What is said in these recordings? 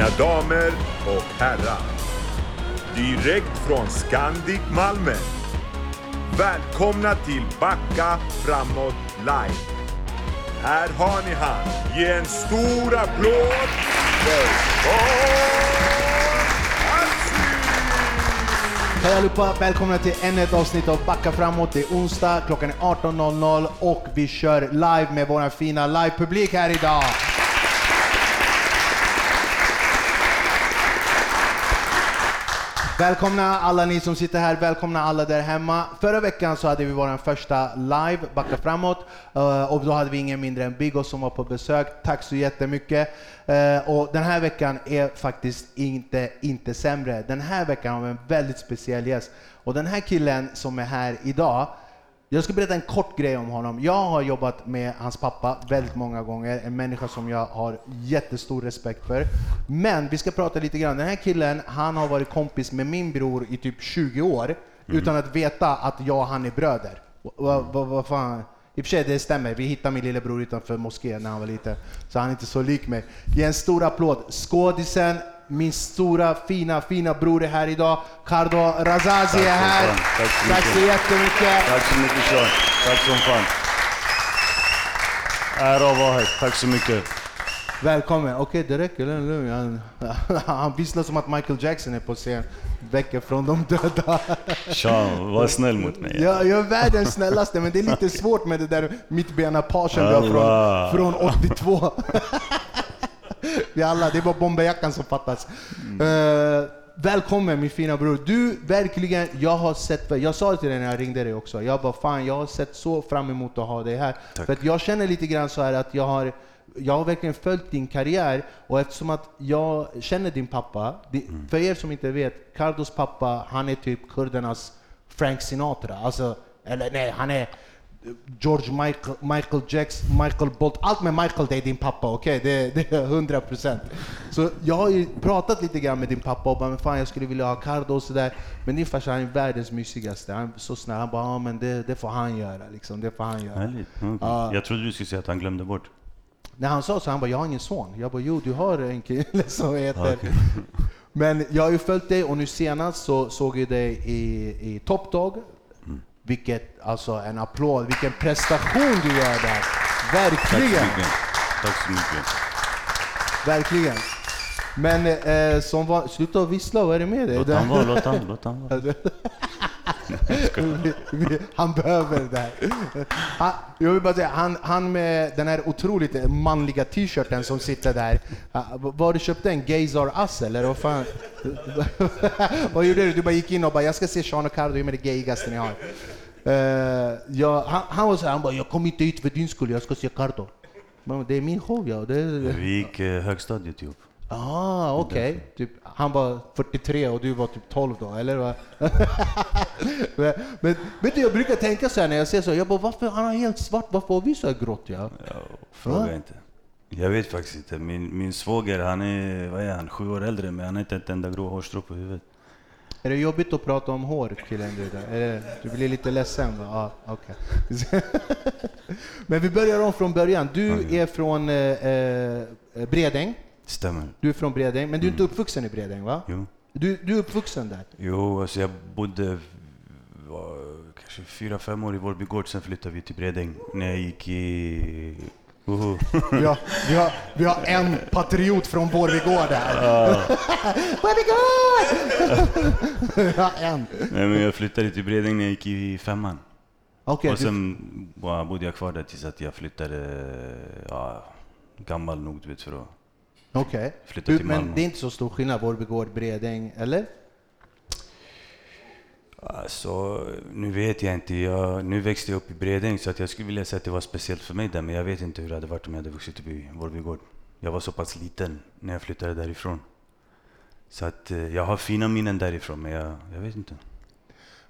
Mina damer och herrar. Direkt från Scandic Malmö. Välkomna till Backa framåt live. Här har ni han. Ge en stor applåd för Hej allihopa, välkomna till ännu ett avsnitt av Backa framåt. Det är onsdag, klockan är 18.00 och vi kör live med vår fina livepublik här idag. Välkomna alla ni som sitter här, välkomna alla där hemma. Förra veckan så hade vi vår första live, Backa framåt, eh, och då hade vi ingen mindre än Bigo som var på besök. Tack så jättemycket. Eh, och den här veckan är faktiskt inte, inte sämre. Den här veckan har vi en väldigt speciell gäst. Och den här killen som är här idag, jag ska berätta en kort grej om honom. Jag har jobbat med hans pappa väldigt många gånger, en människa som jag har jättestor respekt för. Men vi ska prata lite grann. Den här killen, han har varit kompis med min bror i typ 20 år, utan att veta att jag och han är bröder. Vad va, va, fan? I och för sig, det stämmer. Vi hittade min lillebror utanför moskén när han var liten, så han är inte så lik mig. Ge en stor applåd. Skådisen, min stora, fina, fina bror är här idag. Cardo Razazi är här. Tack så Tack så mycket. jättemycket. Tack så mycket Sean. Tack som fan. Ära att vara här. Tack så mycket. Välkommen. Okej, det räcker. Lugn. Han, han visslar som att Michael Jackson är på scen. Väcker från de döda. Sean, var snäll mot mig. Jag, jag är världens snällaste, men det är lite svårt med det där mittbena pagen du har Allah. från, från 82. Vi alla, det är bara bomberjackan som fattas. Eh, välkommen min fina bror. Du, verkligen, jag har sett, jag sa det till dig när jag ringde dig också, jag bara fan jag har sett så fram emot att ha dig här. Tack. För jag känner lite grann så här att jag har jag har verkligen följt din karriär och eftersom att jag känner din pappa, det, för er som inte vet, Cardos pappa, han är typ kurdernas Frank Sinatra. Alltså, eller nej, han är George Michael, Michael Jackson, Michael Bolt. Allt med Michael, det är din pappa, okej? Det, det är 100 procent. Så jag har ju pratat lite grann med din pappa och bara, men fan jag skulle vilja ha Cardo och sådär. Men din farsa, han är världens mysigaste. Han är så snäll. Han bara, ja men det, det får han göra liksom. Det får han göra. Härligt. Okej. Ja. Jag trodde du skulle säga att han glömde bort. När han sa så, han bara, jag har ingen son. Jag bara, jo du har en kille som heter... Okej. Men jag har ju följt dig och nu senast så såg jag dig i, i Top Dog. Vilket, alltså en applåd, vilken prestation du gör där. Tack så Verkligen, mycket. Tack så mycket. verkligen. Men eh, som var, sluta vissla, vad är det med dig? Låt han vara, låt han, låt han vara. Han behöver det här. Han, jag vill bara säga, han, han med den här otroligt manliga t-shirten som sitter där. Ah, var Vad har du köpt den? Gays are us eller vad fan? vad gjorde du? Du bara gick in och bara, jag ska se Sean och Cardo, de är det gayigaste ni har. Eh, uh, jag, han, han var så här, han bara, jag kom inte hit för din skull, jag ska se Cardo. Men det är min show ja. Det, Vi gick eh, högstadiet ihop. Ah, okej. Typ, han var 43 och du var typ 12 då, eller? vad? men, men vet du, jag brukar tänka så här när jag ser så, jag bara varför han har helt svart, varför har vi så här grått? Ja? Ja, fråga Va? inte. Jag vet faktiskt inte. Min, min svåger, han är, vad är han, sju år äldre, men han har inte ett enda grå hårstrå på huvudet. Är det jobbigt att prata om hår, där? Är det, du blir lite ledsen va? Ja, okej. men vi börjar om från början. Du Okej. är från eh, eh, Bredäng. Stämmer. Du är från Bredäng, men du är inte uppvuxen i Bredäng va? Jo. Du, du är uppvuxen där? Jo, alltså jag bodde var, kanske fyra, fem år i Vårby gård, sen flyttade vi till Bredäng när jag gick i... Vi har, vi har, vi har en patriot från Vårvigård här. Vårvigård! vi har en. Nej, men jag flyttade till Bredäng när jag gick i femman. Okej, och du- sen bara bodde jag kvar där tills att jag flyttade, ja, gammal nog du vet för att... okej. Du, till Men det är inte så stor skillnad, Vårvigård, Bredäng, eller? Alltså, nu vet jag inte. Jag, nu växte jag upp i Bredäng så att jag skulle vilja säga att det var speciellt för mig där. Men jag vet inte hur det hade varit om jag hade vuxit upp i Vårby. Jag var så pass liten när jag flyttade därifrån. Så att eh, jag har fina minnen därifrån, men jag, jag vet inte.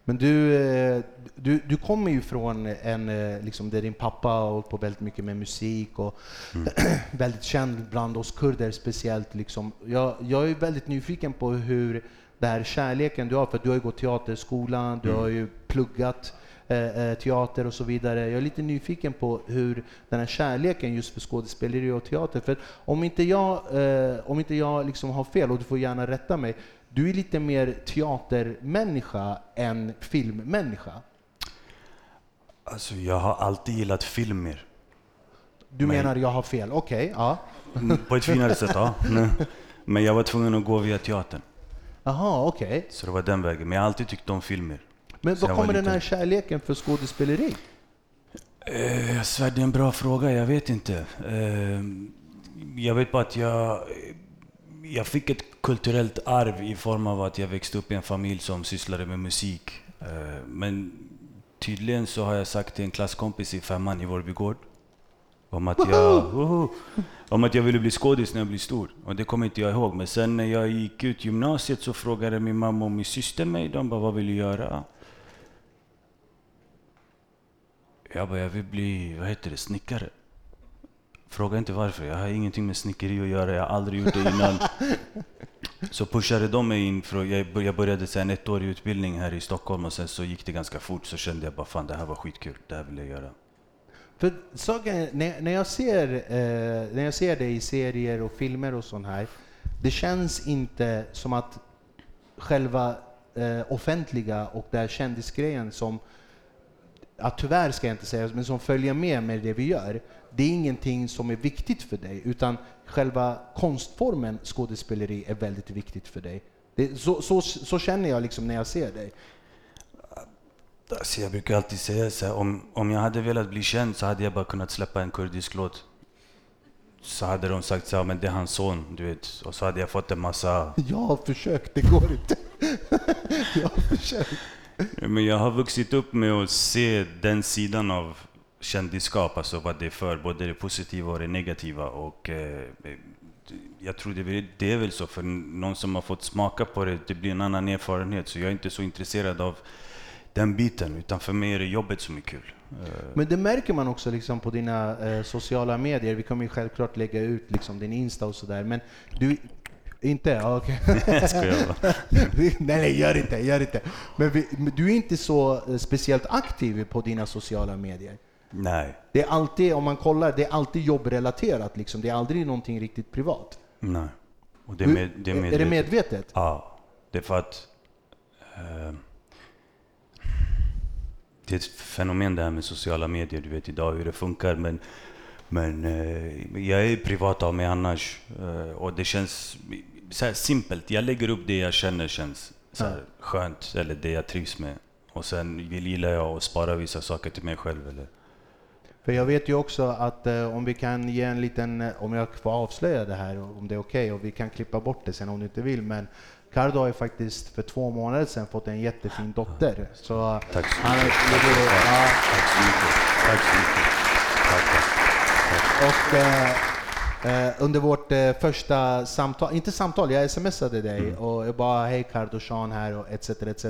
Men du, eh, du, du kommer ju från en, eh, liksom, där din pappa har hållit på väldigt mycket med musik och väldigt känd bland oss kurder speciellt. Liksom. Jag, jag är väldigt nyfiken på hur den här kärleken du har, för du har ju gått teaterskolan, du har ju pluggat. Eh, eh, teater och så vidare. Jag är lite nyfiken på hur den här kärleken just för skådespeleri och teater. För om inte jag, eh, om inte jag liksom har fel, och du får gärna rätta mig, du är lite mer teatermänniska än filmmänniska. Alltså jag har alltid gillat film mer. Du Men- menar jag har fel? Okej, ja. Mm, På ett finare sätt, ja. Men jag var tvungen att gå via teatern. Jaha, okej. Så det var den vägen. Men jag har alltid tyckt om filmer. Men var kommer den här kärleken för skådespeleri? Eh, svär, det är en bra fråga. Jag vet inte. Eh, jag vet bara att jag, jag fick ett kulturellt arv i form av att jag växte upp i en familj som sysslade med musik. Eh, men tydligen så har jag sagt till en klasskompis i femman i Vårby gård om att jag, Woho! om att jag ville bli skådis när jag blir stor. Och det kommer inte jag ihåg. Men sen när jag gick ut gymnasiet så frågade min mamma och min syster mig. De bara, vad vill du göra? Jag bara, jag vill bli, vad heter det, snickare. Fråga inte varför, jag har ingenting med snickeri att göra, jag har aldrig gjort det innan. Så pushade de mig in, för jag bör- jag började en ettårig utbildning här i Stockholm och sen så gick det ganska fort så kände jag bara fan det här var skitkul, det här vill jag göra. För saken, är, när, när, jag ser, eh, när jag ser dig i serier och filmer och sånt här, det känns inte som att själva eh, offentliga och den här kändisgrejen som, ja, tyvärr ska jag inte säga, men som följer med med det vi gör, det är ingenting som är viktigt för dig, utan själva konstformen skådespeleri är väldigt viktigt för dig. Det, så, så, så känner jag liksom när jag ser dig. Alltså jag brukar alltid säga så här, om, om jag hade velat bli känd så hade jag bara kunnat släppa en kurdisk låt. Så hade de sagt så här, men det är hans son, du vet. Och så hade jag fått en massa Jag har försökt, det går inte. jag har försökt. Men jag har vuxit upp med att se den sidan av kändisskap, alltså vad det är för, både det positiva och det negativa. Och eh, jag tror det, är väl- det är väl så, för någon som har fått smaka på det, det blir en annan erfarenhet. Så jag är inte så intresserad av den biten, utan för mig är det jobbet som är kul. Eh. Men det märker man också liksom på dina eh, sociala medier. Vi kommer ju självklart lägga ut liksom din Insta och sådär. Men du... Inte? Okej. jag skojar bara. nej, nej, gör inte, gör inte. Men, vi, men du är inte så eh, speciellt aktiv på dina sociala medier. Nej, Det är alltid, om man kollar, det är alltid jobbrelaterat liksom. Det är aldrig någonting riktigt privat. nej. Och det är, med, det är, är det medvetet? Ja, det är för att... Eh, det är ett fenomen det här med sociala medier, du vet idag hur det funkar. Men, men eh, jag är privat av mig annars. Eh, och det känns så här simpelt. Jag lägger upp det jag känner känns så här skönt, eller det jag trivs med. Och sen vill gillar jag att spara vissa saker till mig själv. Eller? För jag vet ju också att eh, om vi kan ge en liten, eh, om jag får avslöja det här, om det är okej, och vi kan klippa bort det sen om du inte vill, men Cardo har ju faktiskt för två månader sedan fått en jättefin dotter. Så Tack så han, mycket. ja, Tack så mycket. Tack så mycket. Tack, tack. och eh, eh, under vårt eh, första samtal, inte samtal, jag smsade dig och jag bara hej Cardo, Sean här och etc. etc.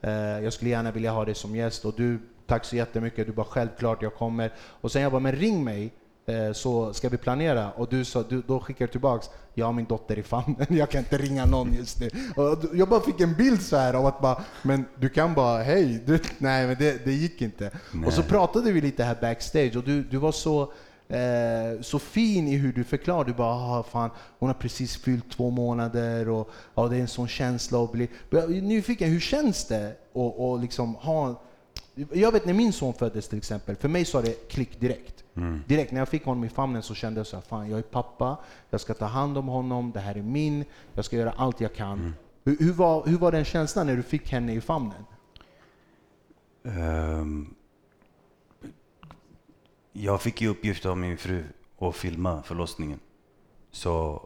Eh, jag skulle gärna vilja ha dig som gäst och du, tack så jättemycket, du bara självklart jag kommer. Och sen jag bara, men ring mig eh, så ska vi planera. Och du sa, du, då skickar du tillbaks, jag har min dotter i famnen, jag kan inte ringa någon just nu. Och jag bara fick en bild så här av att bara, men du kan bara, hej, du, nej men det, det gick inte. Och så Nej. pratade vi lite här backstage och du, du var så, eh, så fin i hur du förklarade. Du bara, ah, fan, hon har precis fyllt två månader och ja, det är en sån känsla att bli... Jag är nyfiken, hur känns det att att liksom ha... Jag vet när min son föddes till exempel, för mig sa det klick direkt. Direkt när jag fick honom i famnen så kände jag så här, fan jag är pappa, jag ska ta hand om honom, det här är min, jag ska göra allt jag kan. Hur, hur, var, hur var den känslan när du fick henne i famnen? Ehm, jag fick i uppgift av min fru att filma förlossningen. Så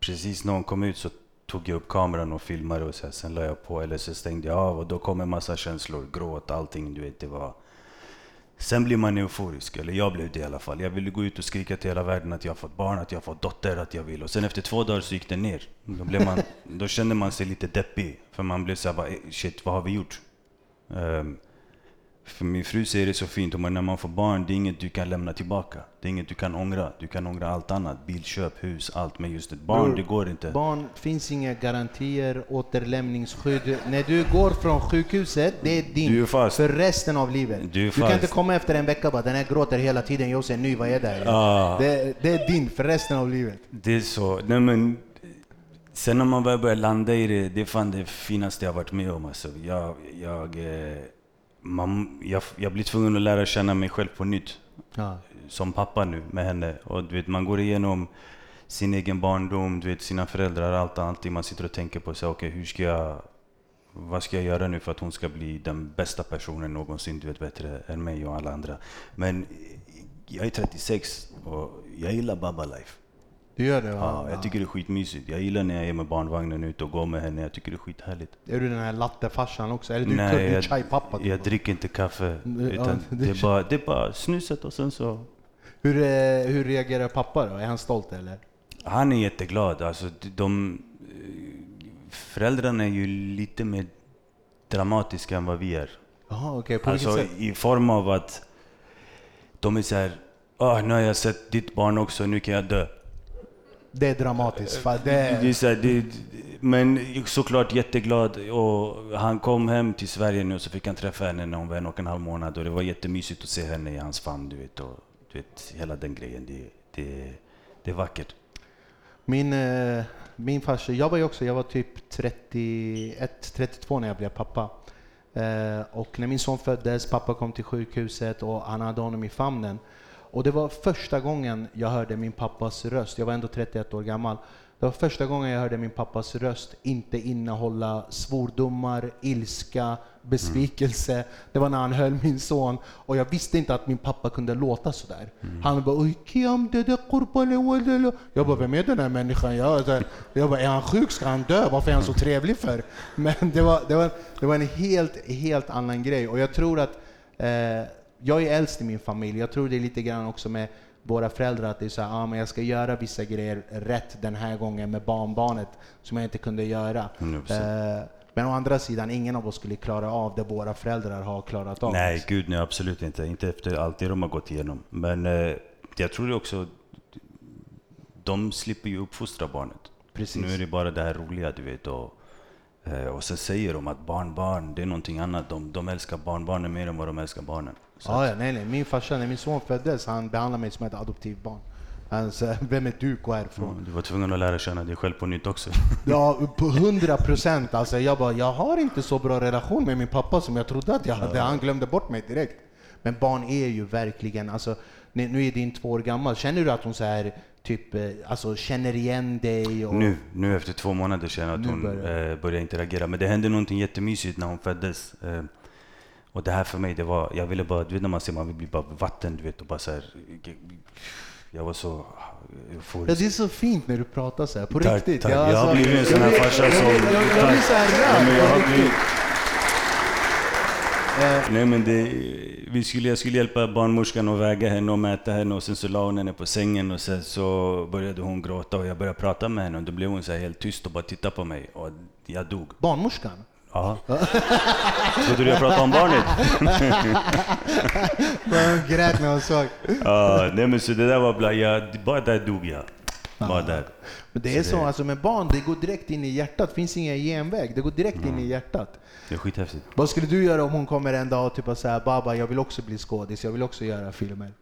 precis när hon kom ut så tog jag upp kameran och filmade och så här, sen la jag på eller så stängde jag av och då kom en massa känslor, gråt, allting. Du vet, det var... Sen blir man euforisk, eller jag blev det i alla fall. Jag ville gå ut och skrika till hela världen att jag har fått barn, att jag har fått dotter, att jag vill. Och sen efter två dagar så gick det ner. Då, blev man, då kände man sig lite deppig. För man blev såhär, bara, "Eh, shit vad har vi gjort? Ehm, För min fru säger det så fint, om när man får barn, det är inget du kan lämna tillbaka. Det är inget du kan ångra. Du kan ångra allt annat. Bilköp, hus, allt. Men just ett barn, Bror, det går inte. Barn finns inga garantier, återlämningsskydd. När du går från sjukhuset, det är din Du är fast. för resten av livet. Du är kan inte komma efter en vecka och bara den här gråter hela tiden, jag ser ny, vad är det? Ah. det? Det är din för resten av livet. Det är så. Nej, men, sen när man väl börjar landa i det, det är fan det finaste jag varit med om. Alltså, jag, jag, eh, man, jag, jag blir tvungen att lära känna mig själv på nytt. Ja. Som pappa nu med henne. Och du vet, man går igenom sin egen barndom, du vet, sina föräldrar, allt, allting. Man sitter och tänker på så, okay, hur ska jag, vad ska jag göra nu för att hon ska bli den bästa personen någonsin, du vet, bättre än mig och alla andra. Men jag är 36 och jag gillar Baba Life. Du gör det? va? Ja, jag tycker det är skitmysigt. Jag gillar när jag är med barnvagnen ute och går med henne. Jag tycker det är skithärligt. Är du den här lattefarsan också? Eller du, Nej, du är jag, chai-pappa? typ. jag dricker inte kaffe. Ja, Utan det- det, är bara, det är bara snuset och sen så... Hur, eh, hur reagerar pappa då? Är han stolt eller? Han är jätteglad. Alltså, de, föräldrarna är ju lite mer dramatiska än vad vi är. Jaha, okej. På Alltså sätt? i form av att de är så här, "Ah, nu har jag sett ditt barn också, nu kan jag dö. Det är dramatiskt. Det Det är här, men såklart jätteglad och han kom hem till Sverige nu och så fick han träffa henne när hon var en och en halv månad och det var jättemysigt att se henne i hans famn du vet och du vet hela den grejen. Det, det, det är vackert. min, eh, min farsa, jag var ju också, jag var typ 31, 32 när jag blev pappa. Eh, och när min son föddes, pappa kom till sjukhuset och han hade honom i famnen. Och det var första gången jag hörde min pappas röst. Jag var ändå 31 år gammal. Det var första gången jag hörde min pappas röst inte innehålla svordomar, ilska, besvikelse. Det var när han höll min son och jag visste inte att min pappa kunde låta sådär. Han bara Kiam dede kurbale wadala." Jag bara vem är den här människan? Jag, jag bara är han sjuk? Ska han dö? Varför är han så trevlig för? Men det var, det var, det var en helt, helt annan grej och jag tror att eh, jag är äldst i min familj. Jag tror det är lite grann också med våra föräldrar att det är så här, ah, men jag ska göra vissa grejer rätt den här gången med barnbarnet som jag inte kunde göra. 100%. Eh, men å andra sidan, ingen av oss skulle klara av det våra föräldrar har klarat av. Nej, gud nej, absolut inte. Inte efter allt det de har gått igenom. Men eh, jag tror också, de slipper ju uppfostra barnet. Precis. Nu är det bara det här roliga, du vet. Och, och sen säger de att barn, barn, det är någonting annat. De, de älskar barnbarnen mer än vad de älskar barnen. Så Ja, ja, nej, nej. Min farsa, när min son föddes, han behandlade mig som ett adoptivbarn. Han sa, vem är du? Gå härifrån. Du var tvungen att lära känna dig själv på nytt också. Ja, på hundra procent. Alltså, jag bara, jag har inte så bra relation med min pappa som jag trodde att jag hade. Han glömde bort mig direkt. Men barn är ju verkligen, alltså, nu är din två år gammal. Känner du att hon så här, typ, eh, alltså, känner igen dig? Och... Nu, nu efter två månader känner jag att hon börjar- eh, börjar interagera. Men det hände någonting jättemysigt när hon föddes. Eh, och det här för mig, det var, jag ville bara, du vet när man ser man vill bli bara vatten, du vet och bara så här, Jag var så Ja, det är så fint när du pratar så här, på Tack, riktigt. tack. Ja, Jag har alltså, blivit en sån här jag farsa jag som- Jag, jag blir så här Ja, men jag rörd. har på blivit- riktigt. Eh, Nej men det, vi skulle, jag skulle hjälpa barnmorskan att väga henne och mäta henne och sen så la hon henne på sängen och sen så började hon gråta och jag började prata med henne och då blev hon så helt tyst och bara tittade på mig och jag dog. barnmorskan? Ja. Trodde du jag pratade om barnet? Jag grät när hon såg. Ja, nej men så det där var bla, jag, bara där dog jag. Bara där. Men det är Så så, det- alltså med barn, det går direkt in i hjärtat. Det finns ingen genväg. Det går direkt in i hjärtat. Det är skithäftigt. Vad skulle du göra om hon kommer en dag och typ säger Baba, jag vill också bli skådis, jag vill också göra filmer.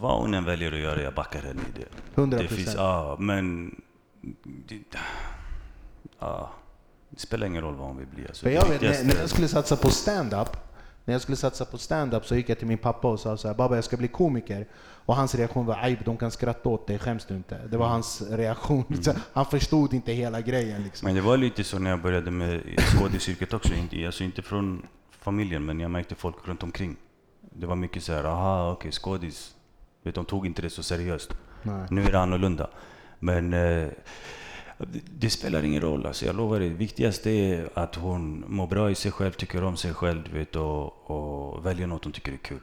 Vad hon än väljer att göra, jag backar henne i det. 100%. Det finns, ja, men... Det, ja, det spelar ingen roll vad hon vill bli. Alltså, För jag vet, viktigaste- när, när jag skulle satsa på stand-up, när jag skulle satsa på stand-up så gick jag till min pappa och sa så här, Baba jag ska bli komiker. Och hans reaktion var, aj de kan skratta åt dig, skäms du inte? Det var hans reaktion. Så Han förstod inte hela grejen liksom. Men det var lite så när jag började med skådisyrket också. Inte, alltså inte från familjen, men jag märkte folk runt omkring. Det var mycket så här, aha, okej, skådis. Vet, de tog inte det så seriöst. Nej. Nu är det annorlunda. Men eh, det, spelar ingen roll, alltså, jag lovar dig. Det viktigaste är att hon mår bra i sig själv, tycker om sig själv vet, och, och väljer något hon tycker är kul.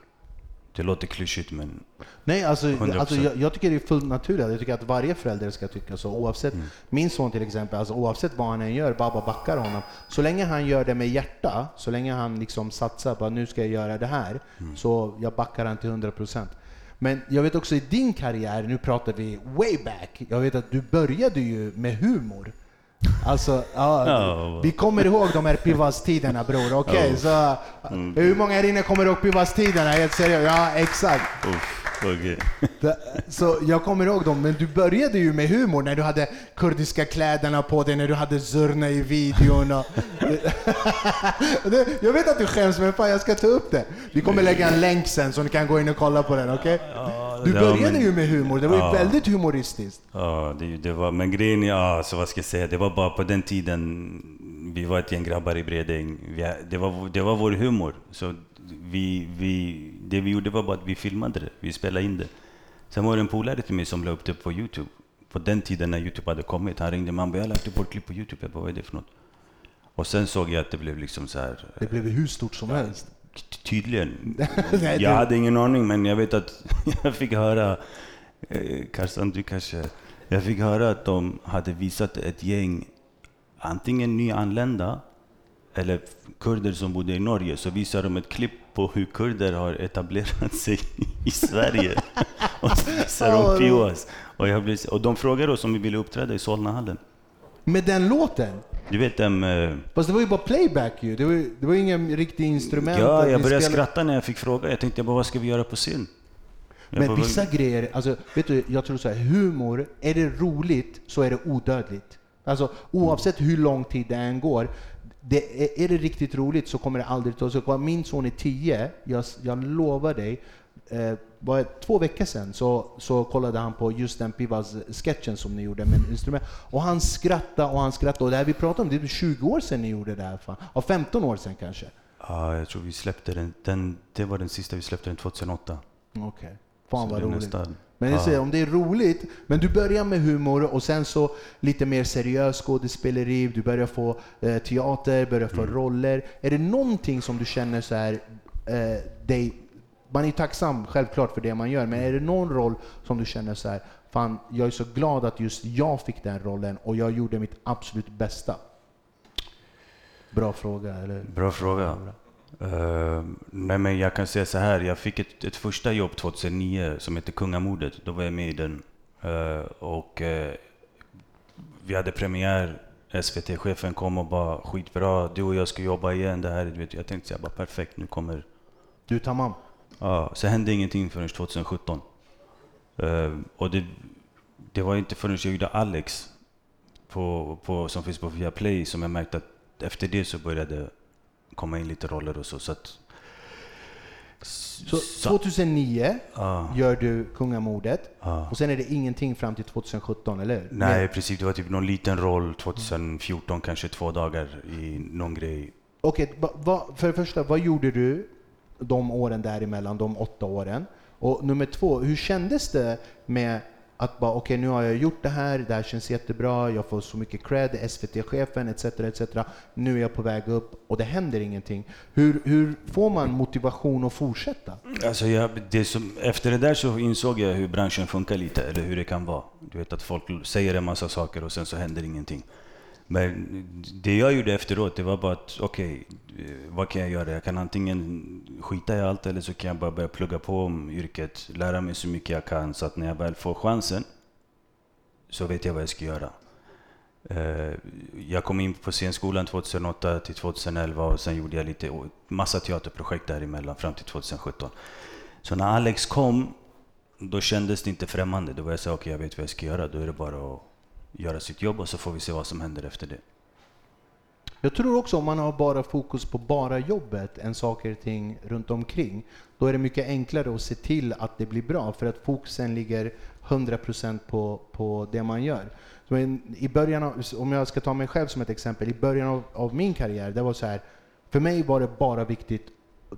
Det låter klyschigt men Nej, alltså, 100%. alltså jag, jag tycker det är fullt naturligt. Jag tycker att varje förälder ska tycka så. Oavsett, Mm. Min son till exempel, alltså, oavsett vad han än gör, Baba backar honom. Så länge han gör det med hjärta, så länge han liksom satsar på att nu ska jag göra det här, Mm. så jag backar han till 100%. Men jag vet också i din karriär, nu pratar vi way back, jag vet att du började ju med humor. Alltså, ja, Ja. vi kommer ihåg de här Pivas-tiderna bror, okej? Ja. Så, Mm. hur många här inne kommer ihåg Pivas-tiderna? Helt seriöst? Ja, exakt. okej. Det- Så jag kommer ihåg dem, men du började ju med humor när du hade kurdiska kläderna på dig, när du hade Zurna i videon. Och jag vet att du skäms, men fan jag ska ta upp det. Vi kommer lägga en länk sen så ni kan gå in och kolla på den, okej? Du ja, började men- ju med humor, det var ju Ja. väldigt humoristiskt. Ja, det, det var, men grejen ja, så vad ska jag säga, det var bara på den tiden, vi var ett gäng grabbar i Bredäng, vi, det, var, det var vår humor. Så vi, vi, det vi gjorde var bara att vi filmade det, vi spelade in det. Sen var det en polare till mig som la upp det på Youtube. På den tiden när Youtube hade kommit, han ringde mig och bara, jag lagt upp vårt klipp på Youtube, jag bara, vad är det för något? Och sen såg jag att det blev liksom så här, Det blev ju hur stort som helst. Ty- Tydligen. Jag hade ingen aning, men jag vet att jag fick höra, eh, Karlsson, du kanske, jag fick höra att de hade visat ett gäng, antingen nyanlända eller kurder som bodde i Norge, så visade de ett klipp på hur kurder har etablerat sig i Sverige. och så visade Ja, de. Och, jag blev, och de frågade oss om vi ville uppträda i Solnahallen. Med den låten? Du vet dem... Eh, Fast det var ju bara playback ju, det var, det var ju ingen riktig instrument. ja, jag började spelade- skratta när jag fick fråga. Jag tänkte bara, vad ska vi göra på scen? Jag Men bara, vissa grejer, alltså, vet du, jag tror så här, humor, är det roligt så är det odödligt. Alltså oavsett hur lång tid det än går, det, är, är det riktigt roligt så kommer det aldrig ta slut. Min son är 10, jag, jag lovar dig, eh, var det två veckor sedan så, så kollade han på just den Pivas-sketchen som ni gjorde med instrument. Och han skrattade och han skrattade. Och det här vi pratade om, det är 20 år sedan ni gjorde det här. Fan. Ja, 15 år sedan kanske. Ja, jag tror vi släppte den. den. Det var den sista vi släppte den 2008. Okej. Fan Så vad roligt. nästan- Men jag Ja. säger, om det är roligt, men du börjar med humor och sen så lite mer seriös skådespeleri, du börjar få eh, teater, börjar få roller. Är det någonting som du känner så här, eh, dig, man är tacksam självklart för det man gör, men är det någon roll som du känner så här, fan jag är så glad att just jag fick den rollen och jag gjorde mitt absolut bästa? Bra fråga, eller? Bra fråga. Eh, nej, men jag kan säga så här. Jag fick ett, ett första jobb 2009 som heter Kungamordet. Då var jag med i den. Eh, och eh, vi hade premiär. SVT-chefen kom och bara skitbra. Du och jag ska jobba igen. Det här, vet, jag tänkte så här, bara perfekt. Nu kommer Du tamam. Ja, så hände ingenting förrän 2017. Eh, och det, det var inte förrän jag gjorde Alex, på, på, som finns på Viaplay, som jag märkte att efter det så började komma in lite roller och så. så, att, Så 2009 ja, gör du kungamordet ja. och sen är det ingenting fram till 2017, eller hur? Nej, precis. Det var typ någon liten roll 2014, kanske två dagar i någon grej. Okej, va, för det första, vad gjorde du de åren däremellan, de åtta åren? Och nummer två, hur kändes det med att bara okej, nu har jag gjort det här, det här känns jättebra, jag får så mycket cred, SVT-chefen etc. etc. Nu är jag på väg upp och det händer ingenting. Hur, hur får man motivation att fortsätta? Alltså jag, det som, efter det där så insåg jag hur branschen funkar lite, eller hur det kan vara. Du vet att folk säger en massa saker och sen så händer ingenting. Men det jag gjorde efteråt, det var bara att okej, okay, vad kan jag göra? Jag kan antingen skita i allt eller så kan jag bara börja plugga på om yrket, lära mig så mycket jag kan så att när jag väl får chansen så vet jag vad jag ska göra. Eh, jag kom in på scenskolan 2008 till 2011 och sen gjorde jag lite, massa teaterprojekt däremellan fram till 2017. Så när Alex kom, då kändes det inte främmande. Då var jag så okej jag vet vad jag ska göra. Då är det bara att göra sitt jobb och så får vi se vad som händer efter det. Jag tror också om man har bara fokus på bara jobbet än saker och ting runt omkring, då är det mycket enklare att se till att det blir bra för att fokusen ligger 100% på, på det man gör. In, I början av, om jag ska ta mig själv som ett exempel, i början av, av min karriär, det var så här, för mig var det bara viktigt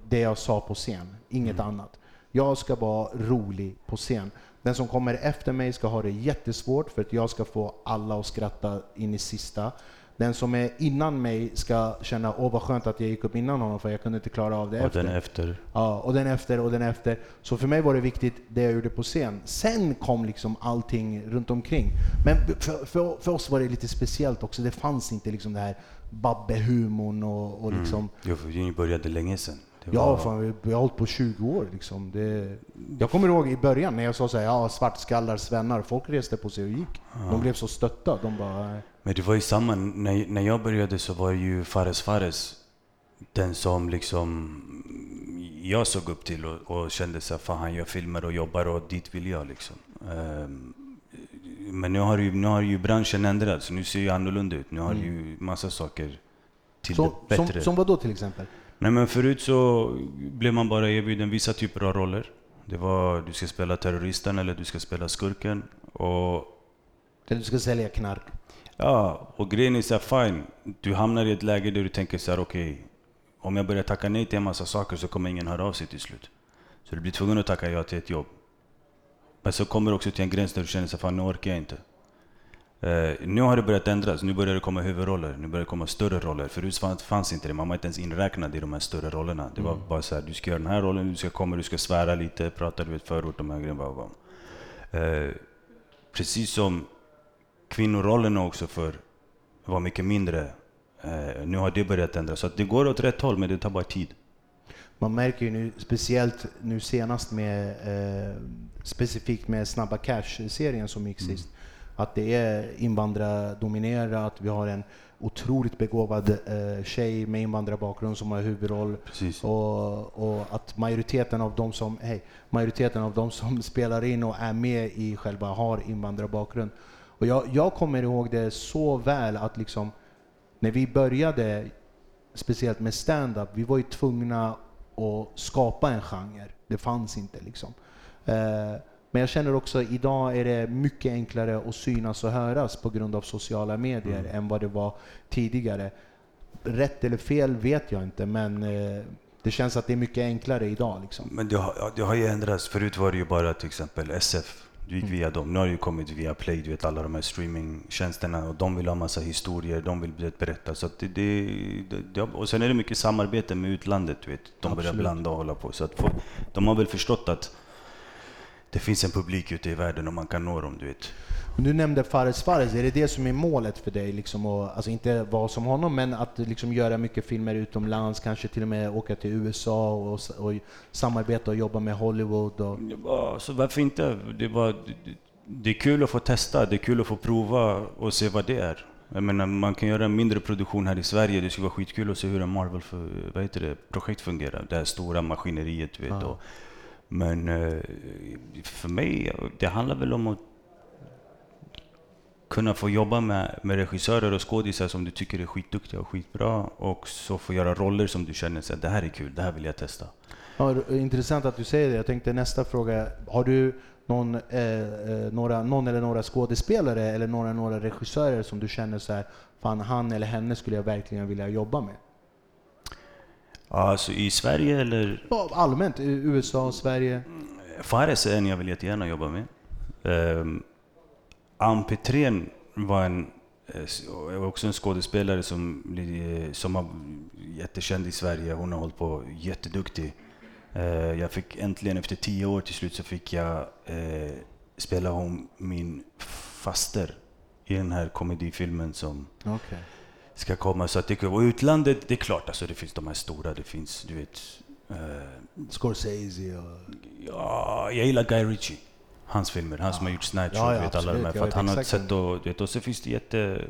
det jag sa på scen, inget annat. Jag ska vara rolig på scen. Den som kommer efter mig ska ha det jättesvårt för att jag ska få alla att skratta in i sista. Den som är innan mig ska känna, åh vad skönt att jag gick upp innan honom för jag kunde inte klara av det Och efter. den efter. Ja, och den efter och den efter. Så för mig var det viktigt det jag gjorde på scen. Sen kom liksom allting runt omkring. Men för, för, för oss var det lite speciellt också. Det fanns inte liksom det här Babbe-humorn och, och liksom... Jo, för ni började länge sedan. Ja, fan, vi har hållit på 20 år liksom. Det, jag kommer ihåg i början när jag sa så här, ja svartskallar, svennar. Folk reste på sig och gick. De blev så stötta. De bara. Men det var ju samma, när, när jag började så var ju Fares Fares den som liksom jag såg upp till och, och kände så här, fan han gör filmer och jobbar och dit vill jag liksom. Ehm, men nu har, ju, nu har ju branschen ändrats, nu ser ju annorlunda ut. Nu har ju massa saker till så, det som, bättre. som vad då till exempel? Nej men förut så blev man bara erbjuden vissa typer av roller. Det var du ska spela terroristen eller du ska spela skurken. Och du ska sälja knark. Ja, och grejen är så här, fine. Du hamnar i ett läge där du tänker så här, okej. om jag börjar tacka nej till en massa saker så kommer ingen höra av sig till slut. Så du blir tvungen att tacka ja till ett jobb. Men så kommer du också till en gräns där du känner så här, fan nu orkar jag inte. Eh, nu har det börjat ändras. Nu börjar det komma huvudroller. Nu börjar det komma större roller. Förut fanns, fanns inte det. Man var inte ens inräknad i de här större rollerna. Det var bara så här, du ska göra den här rollen, du ska komma, du ska svära lite, prata du vet förort, de här grejerna. Eh, precis som kvinnorollerna också för var mycket mindre. Eh, nu har det börjat ändras. Så det går åt rätt håll, men det tar bara tid. Man märker ju nu, speciellt nu senast med, eh, specifikt med Snabba Cash-serien som gick sist, att det är invandrardominerat. Vi har en otroligt begåvad eh, tjej med invandrarbakgrund som har huvudroll. Precis. Och, och att majoriteten av de som, hej, majoriteten av de som spelar in och är med i själva har invandrarbakgrund. Och jag, jag kommer ihåg det så väl att liksom, när vi började, speciellt med stand-up, vi var ju tvungna att skapa en genre. Det fanns inte liksom. Eh, men jag känner också idag är det mycket enklare att synas och höras på grund av sociala medier än vad det var tidigare. Rätt eller fel vet jag inte, men eh, det känns att det är mycket enklare idag. Liksom. Men det har, det har ju ändrats. Förut var det ju bara till exempel SF. Du gick via dem. Nu har det kommit via Play, du vet alla de här streamingtjänsterna. Och de vill ha massa historier, de vill berätta. Så att det, det, det, och sen är det mycket samarbete med utlandet, du vet. De börjar Absolut. blanda och hålla på. Så att folk, de har väl förstått att det finns en publik ute i världen och man kan nå dem, du vet. Du nämnde Fares Fares, är det det som är målet för dig? Liksom, och, alltså inte vara som honom, men att liksom, göra mycket filmer utomlands, kanske till och med åka till USA och, och samarbeta och jobba med Hollywood? Och, Det var, så varför inte? Det, var, det, det är kul att få testa, det är kul att få prova och se vad det är. Jag menar, man kan göra en mindre produktion här i Sverige. Det skulle vara skitkul att se hur en Marvel för, vad heter det, projekt fungerar. Det här stora maskineriet. du Vet, Ja. och, men eh, för mig, det handlar väl om att kunna få jobba med, med regissörer och skådisar som du tycker är skitduktiga och skitbra. Och så få göra roller som du känner att det här är kul, det här vill jag testa. Ja, intressant att du säger det. Jag tänkte nästa fråga. Har du någon, eh, eh, några, någon eller några skådespelare eller några, några regissörer som du känner så här, fan han eller henne skulle jag verkligen vilja jobba med? Ja, Alltså i Sverige eller Ja, allmänt, i USA, Sverige. Fares är en jag vill jättegärna jobba med. Um, Ann Petrén var en, eh, var också en skådespelare som, blir- som har jättekänd i Sverige. Hon har hållit på jätteduktig. Eh, jag fick äntligen efter tio år till slut så fick jag eh, spela hon min faster i den här komedifilmen som Okej. Ska komma. Så att det, och utlandet, det är klart, alltså det finns de här stora, det finns, du vet, eh, Scorsese och... Ja, jag gillar Guy Ritchie. Hans filmer, han som har gjort Snatch Ja, och ja, vet alla de här. För att han har ett exakt sätt att, du vet, och så finns det jätte...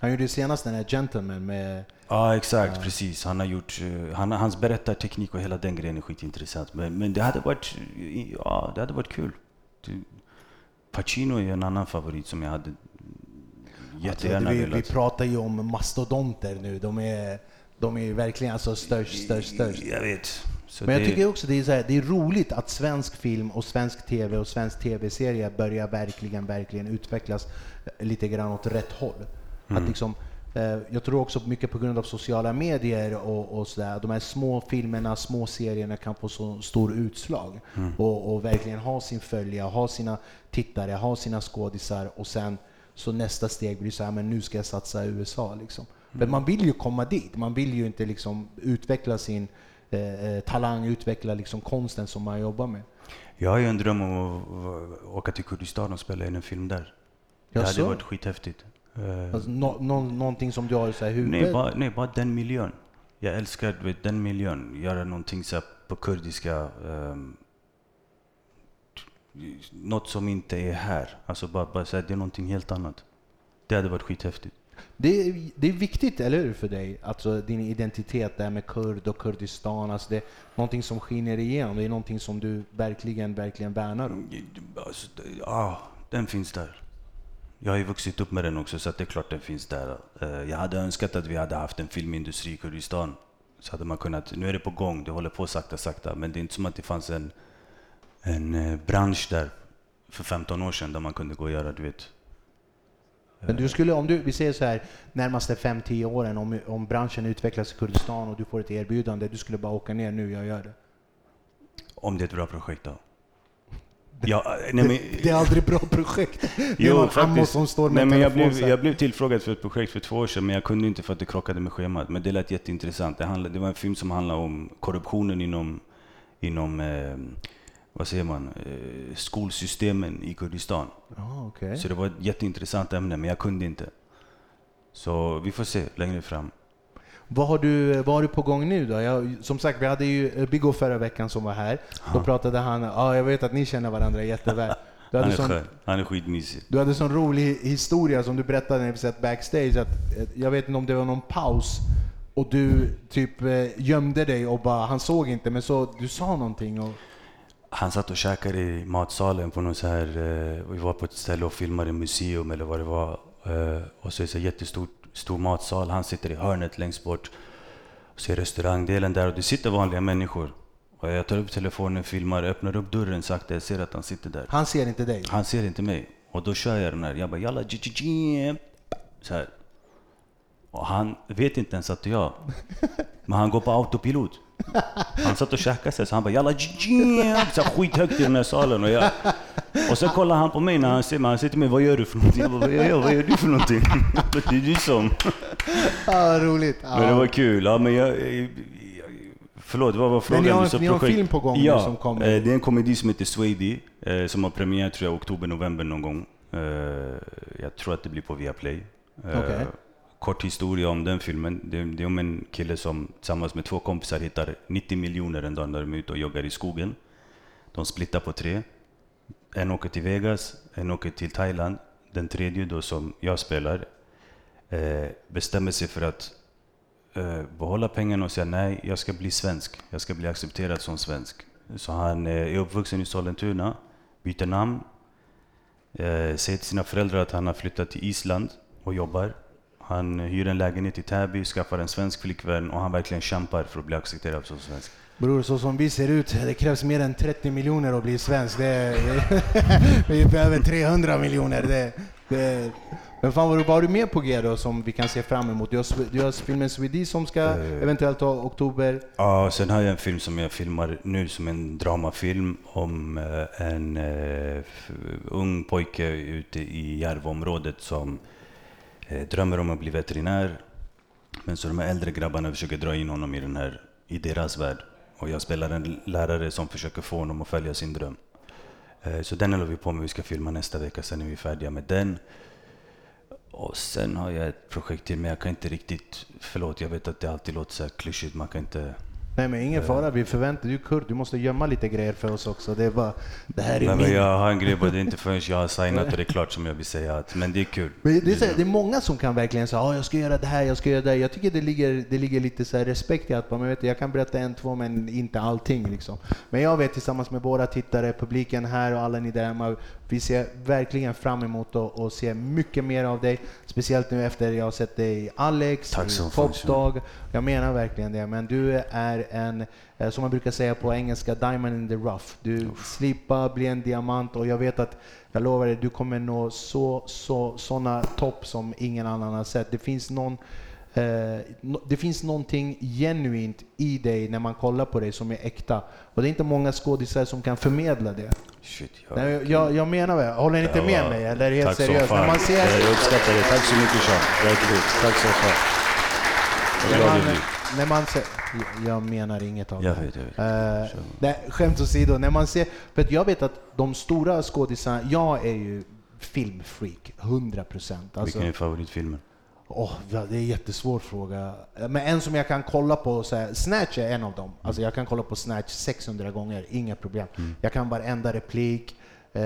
Han gjorde senast den här Gentleman med... Ja, exakt, precis. Han har gjort, eh, han, hans berättarteknik och hela den grejen är skitintressant. Men, men det hade varit, ja, det hade varit kul. Pacino är en annan favorit som jag hade jättegärna vi, vi velat. pratar ju om mastodonter nu. De är, de är verkligen alltså störst, störst, störst. Jag vet. Så Men jag det- tycker också det är, så här, det är roligt att svensk film och svensk TV och svensk TV-serie börjar verkligen, verkligen utvecklas lite grann åt rätt håll. Att liksom, eh, jag tror också mycket på grund av sociala medier och, och sådär, de här små filmerna, små serierna kan få så stor utslag. Och, och verkligen ha sin följa, ha sina tittare, ha sina skådisar och sen så nästa steg blir så här, men nu ska jag satsa i USA. Liksom. Men man vill ju komma dit. Man vill ju inte liksom utveckla sin eh, eh, talang, utveckla liksom konsten som man jobbar med. Jag har ju en dröm om att åka till Kurdistan och spela in en film där. Det hade varit skithäftigt. Eh, Alltså, nå, nå, någonting som du har i huvudet? nej, bara, nej, bara den miljön. Jag älskar vet, den miljön. Göra någonting så på kurdiska. Um, något som inte är här. Alltså bara, bara här, det är någonting helt annat. Det hade varit skithäftigt. Det är, det är viktigt, eller hur, för dig? Alltså din identitet där med kurd och Kurdistan. Alltså det är någonting som skiner igenom. Det är någonting som du verkligen, verkligen värnar om. Alltså, det- ja, den finns där. Jag har ju vuxit upp med den också, så att det är klart den finns där. Eh, Jag hade önskat att vi hade haft en filmindustri i Kurdistan. Så hade man kunnat, nu är det på gång, det håller på sakta, sakta. Men det är inte som att det fanns en, en eh, bransch där för 15 år sedan där man kunde gå och göra, du vet. Men du skulle, om du, vi säger så här, närmaste 5-10 åren, om, om branschen utvecklas i Kurdistan och du får ett erbjudande, du skulle bara åka ner nu, jag gör det. Om det är ett bra projekt då. Ja, nej, men, Det är aldrig bra projekt. Det Jo, faktiskt. som står med Nej, en men jag, blev, jag blev tillfrågad för ett projekt för två år sedan, men jag kunde inte för att det krockade med schemat. Men det lät jätteintressant. Det, handlade, det var en film som handlade om korruptionen inom, inom eh, vad säger man, eh, skolsystemen i Kurdistan. Ja, okej. Så det var ett jätteintressant ämne, men jag kunde inte. Så vi får se längre fram. Vad har, du, vad har du på gång nu då? Jag, som sagt, vi hade ju eh, Biggo förra veckan som var här. Då pratade han, ja jag vet att ni känner varandra jätteväl. Du Han hade, är sån. Han är skitmysig. du hade sån rolig historia som du berättade när vi satt backstage. Att, eh, jag vet inte om det var någon paus och du typ eh, gömde dig och bara, han såg inte men så, du sa någonting. Och, Han satt och käkade i matsalen på någon så här, eh, vi var på ett ställe och filmade museum eller vad det var. Eh, och så är det här jättestor stor matsal, han sitter i hörnet längst bort. Och så är restaurangdelen där och det sitter vanliga människor. Och jag tar upp telefonen, filmar, öppnar upp dörren sakta, jag ser att han sitter där. han ser inte dig. Han ser inte mig. Och då kör jag den här, jag bara jalla Så här. Och han vet inte ens att det är jag. Men han går på autopilot. Han satt och käkade sig så han bara jalla Så skithögt i den här salen. Och, jag, och sen kollar han på mig när han ser mig. Han säger till mig, vad gör du för någonting? Jag bara, vad gör jag? Vad gör du för någonting? Det är du som. Ja, roligt. Ja. Men det var kul. Ja, men jag, förlåt, vad var frågan? ni har- sa ni har en film på gång nu ja, som kommer. eh, det är en komedi som heter Swady, eh, som har premiär tror jag oktober, november någon gång. Eh, jag tror att det blir på Viaplay. Eh, Okej. Kort historia om den filmen. Det, det är om en kille som tillsammans med två kompisar hittar 90 miljoner en dag när de är ute och joggar i skogen. De splittar på tre. En åker till Vegas, en åker till Thailand. Den tredje då som jag spelar eh, bestämmer sig för att eh, behålla pengarna och säga nej, jag ska bli svensk. Jag ska bli accepterad som svensk. Så han eh, är uppvuxen i Sollentuna, byter namn, eh, säger till sina föräldrar att han har flyttat till Island och jobbar. Han hyr en lägenhet i Täby, skaffar en svensk flickvän och han verkligen kämpar för att bli accepterad som svensk. Bror, så som vi ser ut, det krävs mer än 30 miljoner att bli svensk. Det är, vi behöver 300 miljoner. Det, det, men fan, vad, har du mer på G då som vi kan se fram emot? Du har, du har filmen Swedish som ska Eh. eventuellt ha oktober. Ja, sen har jag en film som jag filmar nu som en dramafilm om eh, en eh, ung pojke ute i Järvaområdet som Eh, drömmer om att bli veterinär. Men så de här äldre grabbarna försöker dra in honom i, den här, i deras värld. Och jag spelar en lärare som försöker få honom att följa sin dröm. Eh, så den håller vi på med, vi ska filma nästa vecka, sen är vi färdiga med den. Och sen har jag ett projekt till, men jag kan inte riktigt, förlåt jag vet att det alltid låter så här klyschigt, man kan inte Nej men ingen fara, vi förväntar du är kurd, du måste gömma lite grejer för oss också. Det är bara, det här är Nej, min... men jag har en grej det, är inte förrän jag har signat och det är klart som jag vill säga att, men det är kul. Men det, är så det är många som kan verkligen säga att jag ska göra det här, jag ska göra det här. Jag tycker det ligger, det ligger lite så respekt i att man vet, jag kan berätta en, två, men inte allting. Liksom. Men jag vet tillsammans med våra tittare, publiken här och alla ni där hemma, vi ser verkligen fram emot att se mycket mer av dig. Speciellt nu efter jag har sett dig i Alex, Tack i. Popdog. Jag menar verkligen det. Men du är en, eh, som man brukar säga på engelska, diamond in the rough. Du slipar, bli en diamant och jag vet att jag lovar dig, du kommer nå så, så, såna topp som ingen annan har sett. Det finns någon eh, det finns någonting genuint i dig när man kollar på dig som är äkta. Och det är inte många skådisar som kan förmedla det. Shit, jag, Nej, jag, jag menar det. Håller ni inte med var- mig? Eller helt Tack seriöst? När man ser... Jag uppskattar det. Tack så mycket Sean. Tack så fan. Jag är När när man ser, jag- menar inget av Jag det. vet, jag vet. Kör. nej, skämt åsido, när man ser... För jag vet att de stora skådisarna, jag är ju filmfreak, 100 procent. Alltså, Vilken är favoritfilmen? ja, det är en jättesvår fråga. Men en som jag kan kolla på, så här, Snatch är en av dem. Alltså jag kan kolla på Snatch 600 gånger, inga problem. Jag kan varenda replik. Eh,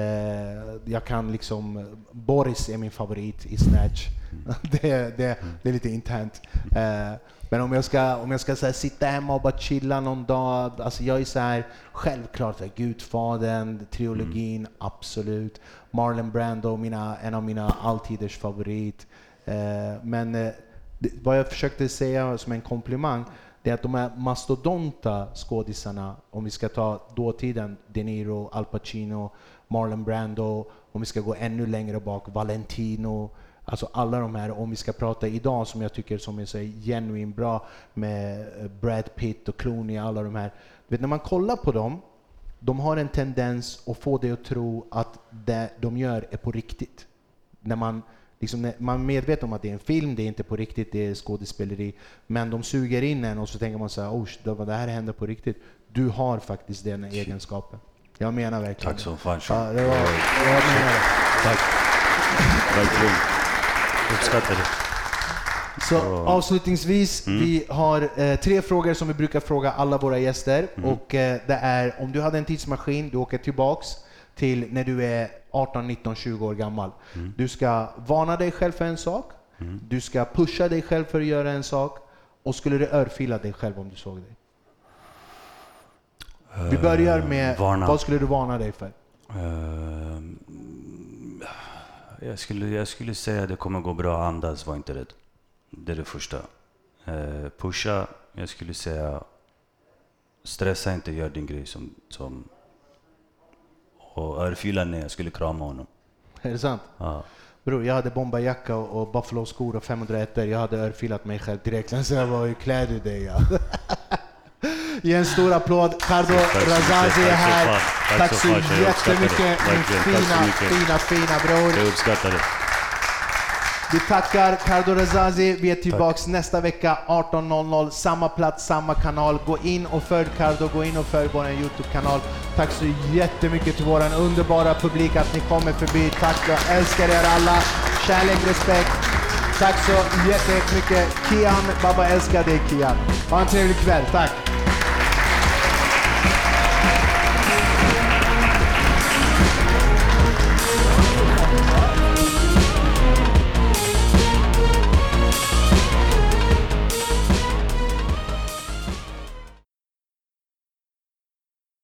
jag kan liksom, Boris är min favorit i Snatch. det, det, det är lite internt. Eh, men om jag ska, om jag ska här, sitta hemma och bara chilla någon dag, alltså jag är så här, självklart så här, Gudfadern, trilogin, absolut. Marlon Brando, mina, en av mina alltiders favorit. Eh, men eh, det, vad jag försökte säga som en komplimang, det är att de här mastodonta skådisarna, om vi ska ta dåtiden, De Niro, Al Pacino, Marlon Brando, om vi ska gå ännu längre bak, Valentino, alltså alla de här, om vi ska prata idag som jag tycker som är så genuint bra med eh, Brad Pitt och Clooney, alla de här. Du vet, när man kollar på dem, de har en tendens att få dig att tro att det de gör är på riktigt. När man, liksom, när man är medveten om att det är en film, det är inte på riktigt, det är skådespeleri. Men de suger in en och så tänker man så här, oh, det här händer på riktigt. Du har faktiskt den egenskapen. Jag menar verkligen Tack så fan. Ja, det var, jag menar det. Tack. Verkligen. Uppskattar det. Så avslutningsvis, vi har eh, tre frågor som vi brukar fråga alla våra gäster. Och eh, det är om du hade en tidsmaskin, du åker tillbaks till när du är 18, 19, 20 år gammal. Du ska varna dig själv för en sak, du ska pusha dig själv för att göra en sak och skulle du örfila dig själv om du såg dig? Vi börjar med, varna. vad skulle du varna dig för? Ehm, jag, skulle, jag skulle säga det kommer gå bra, andas, var inte rädd. Det är det första. Eh, pusha, jag skulle säga stressa inte, gör din grej som... som och örfila nej, jag skulle krama honom. Är det sant? Ja. Bror, jag hade bombarjacka och, och Buffalo-skor och 501 Jag hade örfilat mig själv direkt. Sen så jag var hur klär du dig? Ja. Ge en stor applåd. Cardo så. Razazi är Tack så här. Tack Tack så så uppskattar det. jättemycket min tack så fina, fina, fina bror. Jag uppskattar det. Vi tackar Cardo Razazi. Vi är tillbaks nästa vecka 18.00. Samma plats, samma kanal. Gå in och följ Cardo. Gå in och följ vår YouTube-kanal. Tack så jättemycket till vår underbara publik att ni kommer förbi. Tack, jag älskar er alla. Kärlek, respekt. Tack så jättemycket. Kian, Baba älskar dig Kian. Ha en trevlig kväll. Tack.